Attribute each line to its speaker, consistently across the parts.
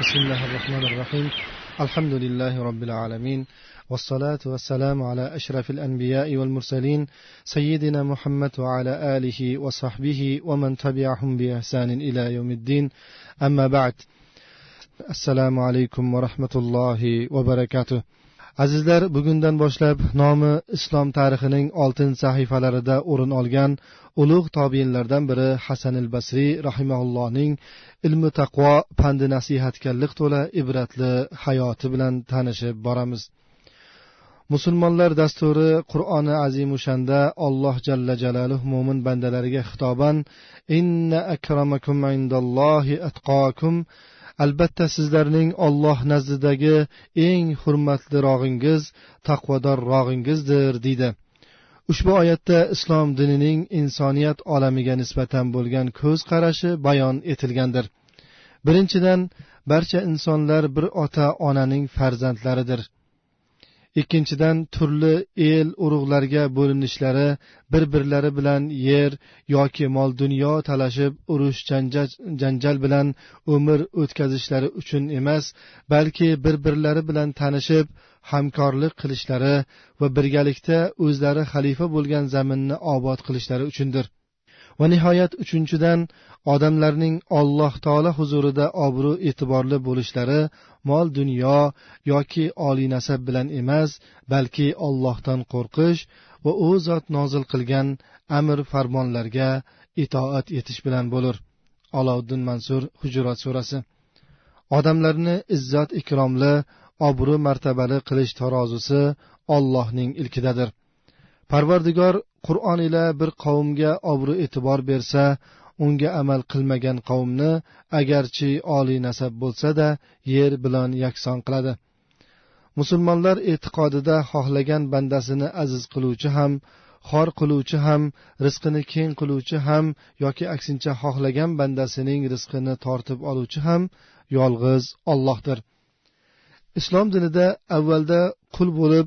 Speaker 1: بسم الله الرحمن الرحيم. الحمد لله رب العالمين والصلاة والسلام على أشرف الأنبياء والمرسلين سيدنا محمد وعلى آله وصحبه ومن تبعهم بإحسان إلى يوم الدين. أما بعد السلام عليكم ورحمة الله وبركاته. Azizlar bugundan boshlab nomi islom tarixining oltin sahifalarida o'rin olgan ulug' tobiinlardan biri hasan al basriy rahimaullohning ilmi taqvo pandi nasihatga to'la ibratli hayoti bilan tanishib boramiz. Musulmonlar dasturi qur'oni azimushanda alloh jalla jalaluh mo'min bandalariga xitoban inna akramakum indallohi atqokum albatta sizlarning olloh nazdidagi eng hurmatlirog'ingiz taqvodorrog'ingizdir deydi. Ushbu oyatda islom dinining insoniyat olamiga nisbatan bo'lgan ko'z qarashi bayon etilgandir. Birinchidan barcha insonlar bir ota onaning farzandlaridir. Ikkinchidan turli el urug'larga bo'linishlari bir birlari bilan yer yoki mol dunyo talashib urush janjal bilan umr o'tkazishlari uchun emas balki bir birlari bilan tanishib hamkorlik qilishlari va birgalikda o'zlari xalifa bo'lgan zaminni obod qilishlari uchundir. Va nihoyat uchinchidan odamlarning alloh taolo huzurida obro' e'tiborli bo'lishlari mol dunyo yoki oliy nasab bilan emas balki ollohdan qo'rqish va u zot nozil qilgan amr farmonlarga itoat etish bilan bo'lur. Aloviddin mansur hujurot surasi. Odamlarni izzat ikromli obro' martabali qilish tarozusi ollohning ilkidadir. Parvardigor qur'on ila bir qavmga obro' e'tibor bersa unga amal qilmagan qavmni agarchi oliy nasab bo'lsa da yer bilan yakson qiladi. Musulmonlar e'tiqodida xohlagan bandasini aziz qiluvchi ham xor qiluvchi ham rizqini keng qiluvchi ham yoki aksincha xohlagan bandasining rizqini tortib oluvchi ham yolg'iz ollohdir islom dinida avvalda qul bo'lib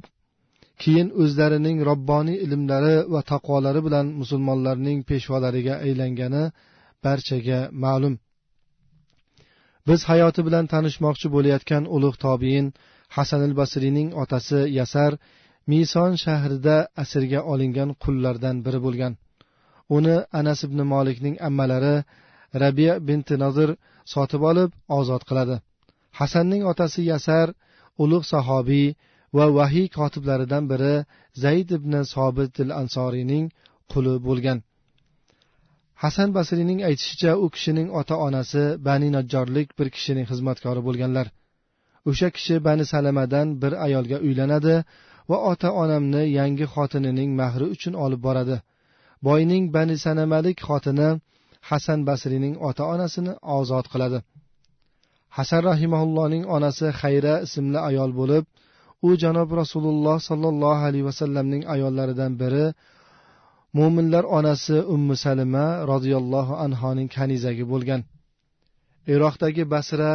Speaker 1: keyin o'zlarining robboniy ilmlari va taqvolari bilan musulmonlarning peshvolariga aylangani barchaga ma'lum. Biz hayoti bilan tanishmoqchi bo'layotgan ulug' tobiin hasan al basriyning otasi yasar mison shahrida asirga olingan qullardan biri bo'lgan. Uni anas ibn molikning ammalari rabiya binti nozir sotib olib ozod qiladi. Hasanning otasi yasar ulug' sahobiy va vahiy kotiblaridan biri zayd ibn sobit al ansoriyning quli bo'lgan. Hasan basriyning aytishicha u kishining ota onasi bani najjorlik bir kishining xizmatkori bo'lganlar. O'sha kishi bani salamadan bir ayolga uylanadi va ota onamni yangi xotinining mahri uchun olib boradi. Boyning bani sanamalik xotini hasan basriyning ota onasini ozod qiladi. Hasan rahimaullohning onasi xayra ismli ayol bo'lib u janob rasululloh sollallohu alayhi vasallamning ayollaridan biri mo'minlar onasi ummu salima roziyallohu anhoning kanizagi bo'lgan. Iroqdagi basra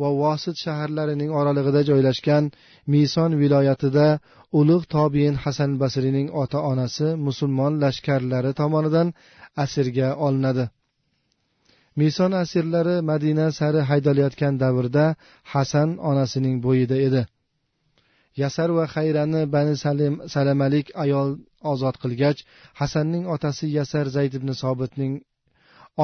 Speaker 1: va vosit shaharlarining oralig'ida joylashgan mison viloyatida ulug' tobiin hasan basriyning ota onasi musulmon lashkarlari tomonidan asirga olinadi. Mison asirlari madina sari haydalayotgan davrda hasan onasining bo'yida edi. Yasar va hayrani bani salim salamalik ayol ozod qilgach hasanning otasi yasar zayd ibn sobitning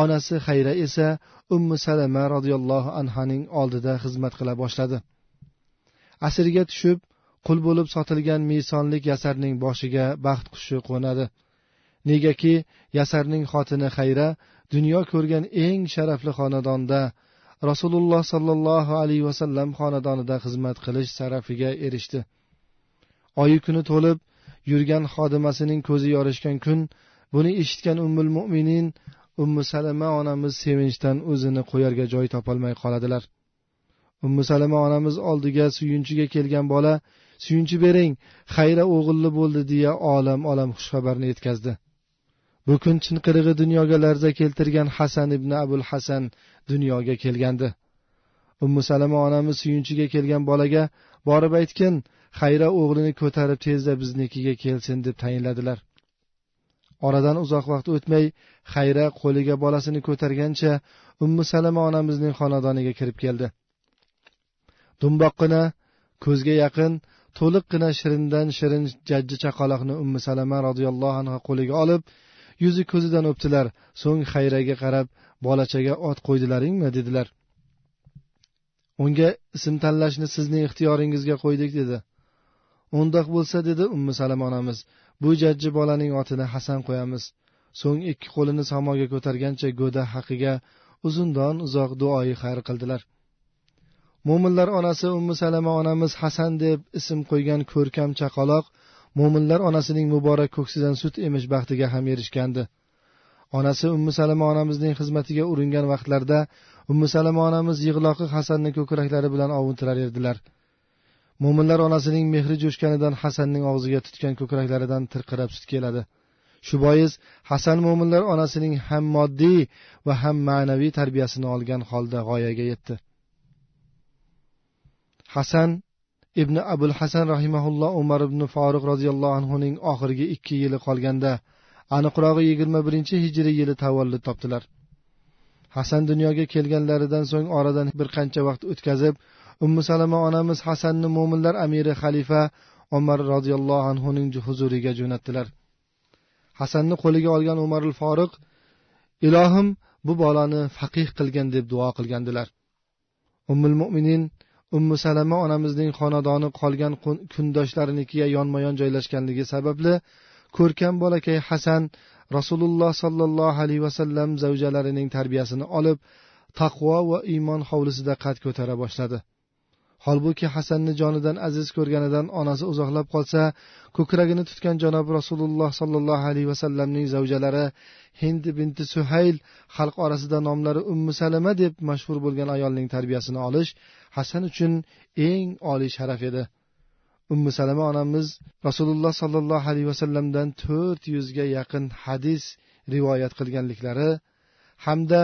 Speaker 1: onasi xayra esa ummu salama roziyallohu anhaning oldida xizmat qila boshladi. Asirga tushib qul bo'lib sotilgan misonlik yasarning boshiga baxt qushi qo'nadi. Negaki yasarning xotini xayra dunyo ko'rgan eng sharafli xonadonda rasululloh sollallohu alayhi vasallam xonadonida xizmat qilish sharafiga erishdi. Oyi kuni to'lib yurgan xodimasining ko'zi yorishgan kun buni eshitgan ummul mo'minin ummu salama onamiz sevinchdan o'zini qo'yarga joy topolmay qoladilar. Ummu salama onamiz oldiga suyunchiga kelgan bola suyunchi bering xayri o'g'illi bo'ldi deya olam olam xushxabarni yetkazdi. Bu kun chinqirig'i dunyoga larza keltirgan hasan ibn abul hasan dunyoga kelgandi. Ummu salama onamiz suyunchiga kelgan bolaga borib aytgin xayra o'g'lini ko'tarib tezda biznikiga kelsin deb tayinladilar. Oradan uzoq vaqt o'tmay xayra qo'liga bolasini ko'targancha ummu salama onamizning xonadoniga kirib keldi. Dumboqqina ko'zga yaqin to'liqqina shirindan shirin jajji chaqaloqni ummu salama roziyallohu anhu qo'liga olib yuzi ko'zidan o'pdilar. So'ng xayraga qarab bolachaga ot qo'ydilaringmi? dedilar. Unga ism tanlashni sizning ixtiyoringizga qo'ydik dedi. Undoq bo'lsa dedi ummi salom onamiz bu jajji bolaning otini hasan qo'yamiz. So'ng ikki qo'lini samoga ko'targancha go'da haqiga uzundan uzoq duoyi xayr qildilar. Mo'minlar onasi ummi salama onamiz hasan deb ism qo'ygan ko'rkam chaqaloq mo'minlar onasining muborak ko'ksidan sut emish baxtiga ham erishgandi. Onasi ummu salama onamizning xizmatiga uringan vaqtlarida ummu salama onamiz yig'loqi hasanni ko'kraklari bilan ovuntirar edilar mo'minlar onasining mehri jo'shganidan hasanning og'ziga tutgan ko'kraklaridan tirqirab sut keladi. Shu bois hasan mo'minlar onasining ham moddiy va ham ma'naviy tarbiyasini olgan holda g'oyaga yetdi. Hasan ibn abul hasan rahimaulloh umar ibn foruq roziyallohu anhuning oxirgi ikki yili qolganda aniqrog'i yigirma birinchi hijriy yili tavallud topdilar. Hasan dunyoga kelganlaridan so'ng oradan bir qancha vaqt o'tkazib ummu salama onamiz hasanni mo'minlar amiri xalifa umar roziyallohu anhuning huzuriga jo'natdilar. Hasanni qo'liga olgan umarul foruq ilohim bu bolani faqih qilgin deb duo qilgandilar. Ummul mo'minin ummu salama onamizning xonadoni qolgan kundoshlarinikiga yonma yon joylashganligi sababli ko'rkam bolakay hasan rasululloh sollallohu alayhi vasallam zavjalarining tarbiyasini olib taqvo va iymon hovlisida qad ko'tara boshladi. Holbuki hasanni jonidan aziz ko'rganidan onasi uzoqlab qolsa ko'kragini tutgan janob rasululloh sollallohu alayhi vasallamning zavjalari hind binti suhayl xalq orasida nomlari ummu salama deb mashhur bo'lgan ayolning tarbiyasini olish hasan uchun eng oliy sharaf edi. Ummu salama onamiz rasululloh sollallohu alayhi vasallamdan to'rt yuzga yaqin hadis rivoyat qilganliklari hamda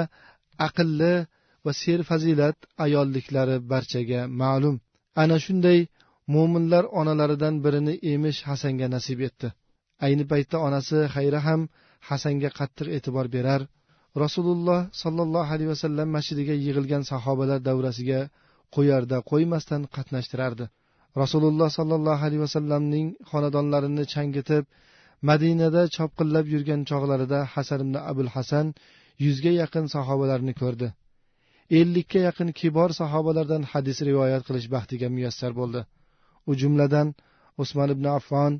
Speaker 1: aqlli va serfazilat ayolliklari barchaga ma'lum. Ana shunday mo'minlar onalaridan birini emish hasanga nasib etdi. Ayni paytda onasi xayra ham hasanga qattiq e'tibor berar. Rasululloh sollallohu alayhi vasallam masjidiga yig'ilgan sahobalar davrasiga qo'yarda qo'ymasdan qatnashtirardi. Rasululloh sollallohu alayhi vasallamning xonadonlarini changitib madinada chopqillab yurgan chog'larida hasan ibn abul hasan yuzga yaqin sahobalarni ko'rdi. Ellikka yaqin kibor sahobalardan hadis rivoyat qilish baxtiga muyassar bo'ldi. U jumladan usmon ibn affon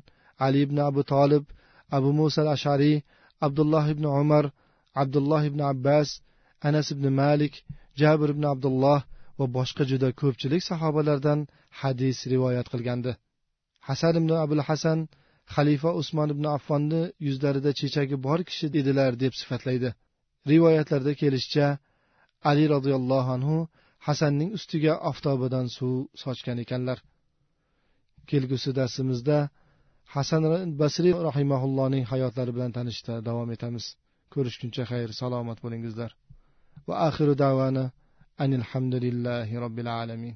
Speaker 1: ali ibn abu tolib abu musa al ashariy abdulloh ibn umar abdulloh ibn abbas anas ibn malik jabir ibn abdulloh va boshqa juda ko'pchilik sahobalardan hadis rivoyat qilgandi. Hasan ibn abul hasan xalifa usmon ibn affonni yuzlarida chechagi bor kishi edilar deb sifatlaydi. Rivoyatlarda kelishicha ali roziyallohu anhu hasanning ustiga oftobadan suv sochgan ekanlar. Kelgusi darsimizda hasan basriy rahimaullohning hayotlari bilan tanishishda davom etamiz. Ko'rishguncha xayr salomat bo'lingizlar. Va axiru davana anilhamdulillahi robbil alamin.